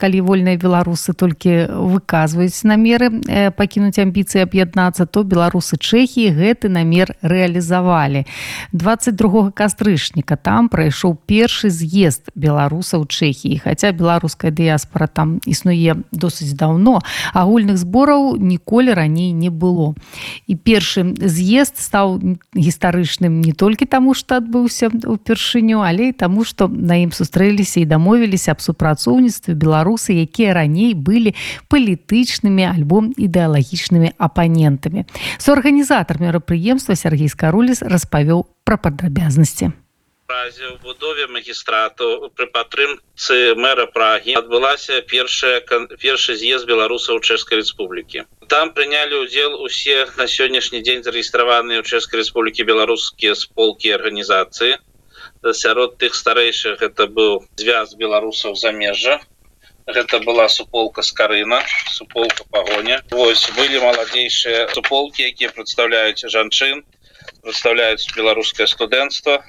Калі вольныя беларусы толькі выказваюць намеры э, пакінуць амбіцыі аб'яднацца то беларусы чэхі гэты намер рэалізавалі 22 кастрычніка там прайшоў першы з'езд беларусаў чэхіі хаця беларуская дыяспора там існуе досыць даўно агульных збораў ніколі раней не было. І першы з'езд стаў гістарычным не толькі таму што адбыўся упершыню але і таму што на ім сустрэліся і дамовіліся аб супрацоўніцтве беларус беларусы якія раней былі палітычнымі альбо ідэалагічнымі апанентамі суарганізатар мерапрыемства Сергей скаруліс распавёў пра падрабязнасці в будове магістрату пры падтрымцы мэра прагі адбылася першая першы з'езд беларусаў чэшскай Республікі там прынялі ўдзел усе на сённяшні дзень зарэгістраваныя ў чэшскай Республікі беларускія сполкі арганізацыі сярод тых старэйшых это быў звяз беларусаў замежжа гэта была суполка с карына суполка пагоня Вось былі маладзейшыя суполки якія прадстаўляюць жанчын прадстаўляюць беларускае студэнцтва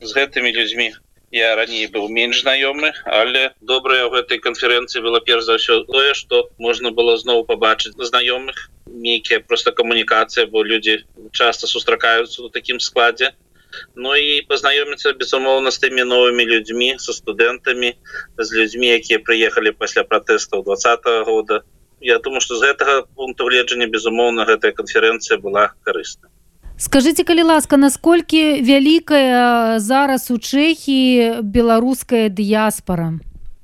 з гэтымі людзьмі я раней быў менш знаёмы але добрая ў гэтай канферэнцыі было перш за ўсё тое что можна было зноў пабачыць знаёмых. Нейкія просто камунікацыя бо людзі часто сустракаюцца у такім складзе Ну і пазнаёміцца безумоўна з тымі новымі людзьмі со студэнтамі з людзьмі якія прыехалі пасля пратэстаў два года. Я думаю что з гэтага пункту гледжання безумоўна гэтая канферэнцыя была карысна скажите калі ласка насколькі вялікая зараз у чэхі беларуская дыяспора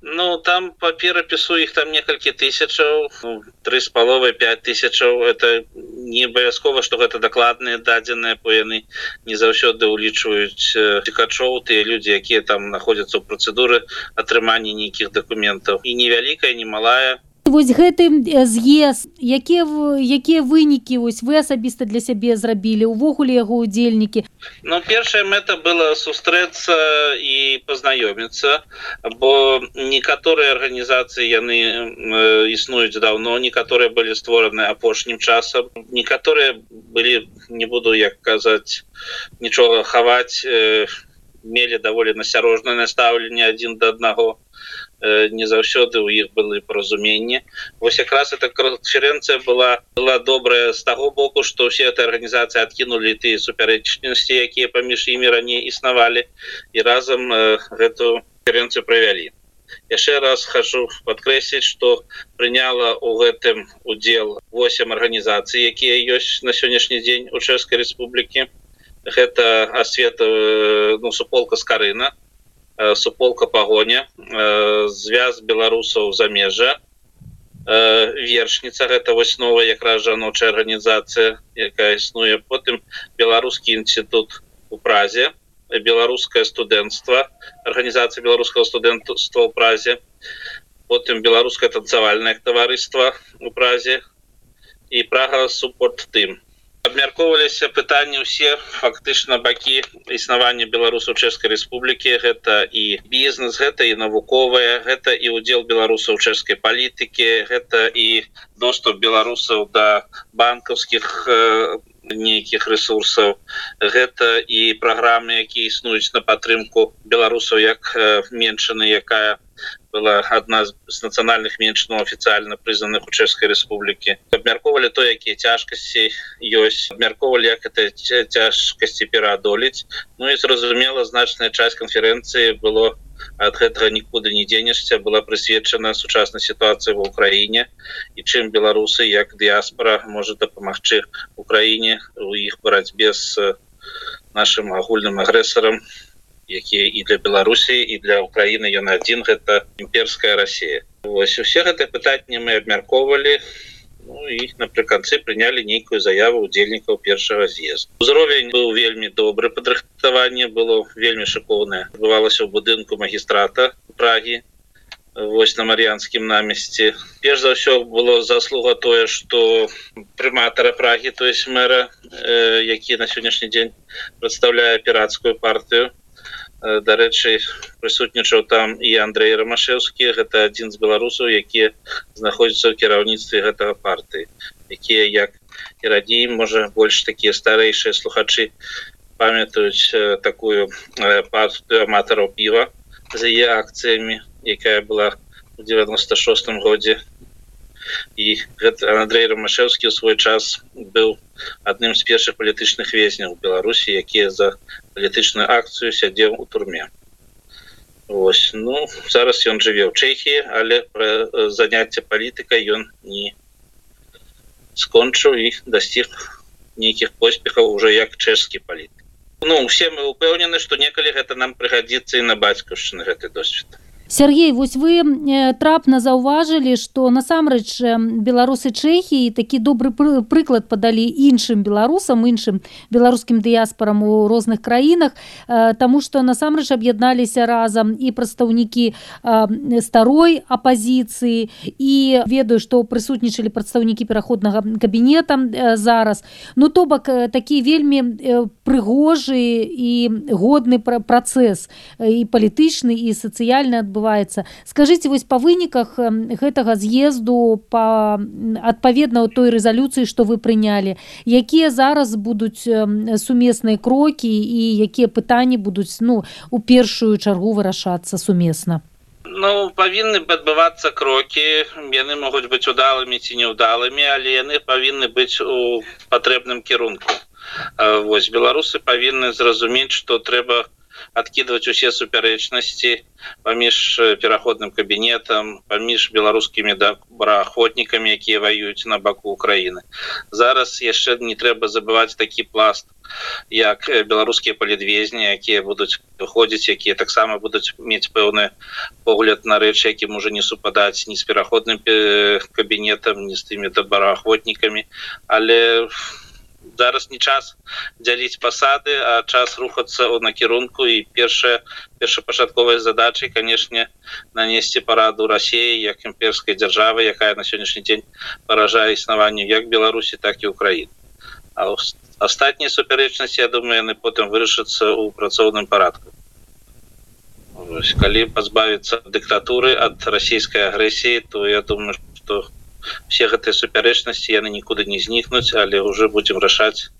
Ну там по перапісу их там некалькі тысячаў ну, три з паловай 5 тысячаў это не абавязкова что гэта дакладныя дадзеныя по яны не заўсёды улічваюць цікачоў тыя людзі якія там находятся ў працэдуры атрымання нейкіх документаў і невялікая не малая вось гэты з'езд якія якія вынікі вось вы асабіста для сябе зрабілі увогуле яго удзельнікі Ну першая мэта была сустрэцца і пазнаёміцца бо некаторыя арганізацыі яны існуюць давно некаторыя былі створаны апошнім часам некаторыя былі не буду як казаць нічога хаваць мелі даволі насярожнае настаўленне адзін да аднаго не заўсёды у іх былі паразуменні. Вось якраз эта конференцэнцыя была была добрая з таго боку что все этой арганізацыі адкінули ты супярэчнасці якія паміж імі раней існавалі і разам гэту конференцию правялі. Яшчэ раз хожу подкрэсіць что прыняла у гэтым удзел 8 арганізацый якія ёсць на сённяшні дзень у чэшскай Республікі гэта асвета ну суполка с карына суполка пагоня э, звяз беларусаў замежжа э, вершніца гэта вось новая якраз жаночая арганізацыя якая існуе. Потым беларускі інститут у празе беларускае студэнцтва арганізацыя беларускага студэнцтва ў празе потым беларускае танцавальнае таварыства у празе і прага супорт тым абмяркоўваліся пытанні ўсе фактычна бакі існавання беларусаў чэшскай Республікі гэта і бізнес гэта і навуковая гэта і удзел беларусаў чэшскай палітыкі гэта і доступ беларусаў да банкаўскіх нейкіх ресурсаў. Гэта і праграмы якія існуюць на падтрымку беларусаў як меншаны якая была одна з нацыянальных меншин офіцыяльна прызнаных у чэшскай Республікі абмяркоўвалі то якія цяжкасці ёсць абмяркоўвалі як это цяжкасці пераадолець. Ну і зразумела значная часть канферэнцыі было ад гэтага нікуды не дзенешся была прысвечана сучаснай сітуацыі в Украіне і чым беларусы як дыяспора может дапамагчы Украіне у іх барацьбе з нашим агульным агрэсарам і якія і для беларусі і для украины ён один гэта імперская россия ось усе гэта пытанне мы абмяркоўвалі ну, і напрыканцы прынялі нейкую заяву удзельнікаў першага з'езд узровень быў вельмі добры падрыхтаванне было вельмі шыкоўнае бывалася ў будынку магістрата прагі вось на марыянскім намесці перш за ўсё было заслуга тое что прыматара прагі то есть мэра э, які на сённяшні дзень прадстаўляе піратскую партыю дарэчы прысутнічаў там і Андрей ромашеўскі гэта адзін з беларусаў якія знаходзяцца ў кіраўніцтве гэтага партыі якія як і радзей можа больш такія старэйшыя слухачы памятаюць такую партыю аматараў піва за яе акцыямі якая была в 96 годзе. І гэта Андрей ромашевскі ў свой час быў адным з першых палітычных везняў беларусі якія за палітычную акцыю сядзеў у турме. Вось ну зараз ён жыве ў чэхі але пра заняцце палітыкай ён не скончыў і дасціг нейкіх поспехаў уже як чэшскі палітык. Ну усе мы упэўнены што некалі гэта нам прыгадзіцца і на бацькаўшчыны гэты досвед Сергей вось вы э, трапна заўважылі што насамрэч э, беларусы чэхіі такі добры прыклад падалі іншым беларусам іншым беларускім дыяспорам у розных краінах э, Таму што насамрэч аб'ядналіся разам і прадстаўнікі старой апазіцыі і ведаю што прысутнічалі прадстаўнікі пераходнага кабінета зараз. Ну то бок такі вельмі прыгожы і годны працэс і палітычны і сацыяльны адбыў адбываецца. Скажитеце вось па выніках гэтага з'езду па адпаведна ў той рэзалюцыі што вы прынялі якія зараз будуць сумесныя крокі і якія пытанні будуць ну у першую чаргу вырашацца сумесна? Ну павінны адбывацца крокі. Яны могуць быць удалымі ці неўдалымі але яны павінны быць у патрэбным кірунку. Вось беларусы павінны зразумець што трэба адкидывать усе супярэчнасці паміж пераходным кабінетам паміж беларускімі добраахвотнікамі якія ваююць на баку Украіны зараз яшчэ не трэба забываць такі пласт як беларускія палідвезні якія будуць выходзіць якія таксама будуць мець пэўны погляд на рэчы якім уже не супадаць ні з пераходным кабінетам не з тымі добраахвотнікамі але в зараз не час дзяліць пасады а час рухацца ў накірунку. І першая першапачатковай задачай канешне нанесці параду рассіі як імперскай дзяржавы якая на сённяшні дзень паражае існаванню як беларусі так і украін а астатнія супярэчнасці я думаю яны потым вырашацца ў працоўным парадку. Калі пазбавіцца дыктатуры ад расійскай агрэсіі то я думаю что все гэтыя супярэчнасці яны нікуды не знікнуць але уже будем рашаць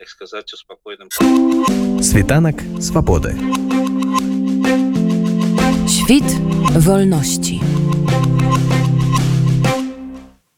як сказаць у спакойным світанак свабоды. Świt wolności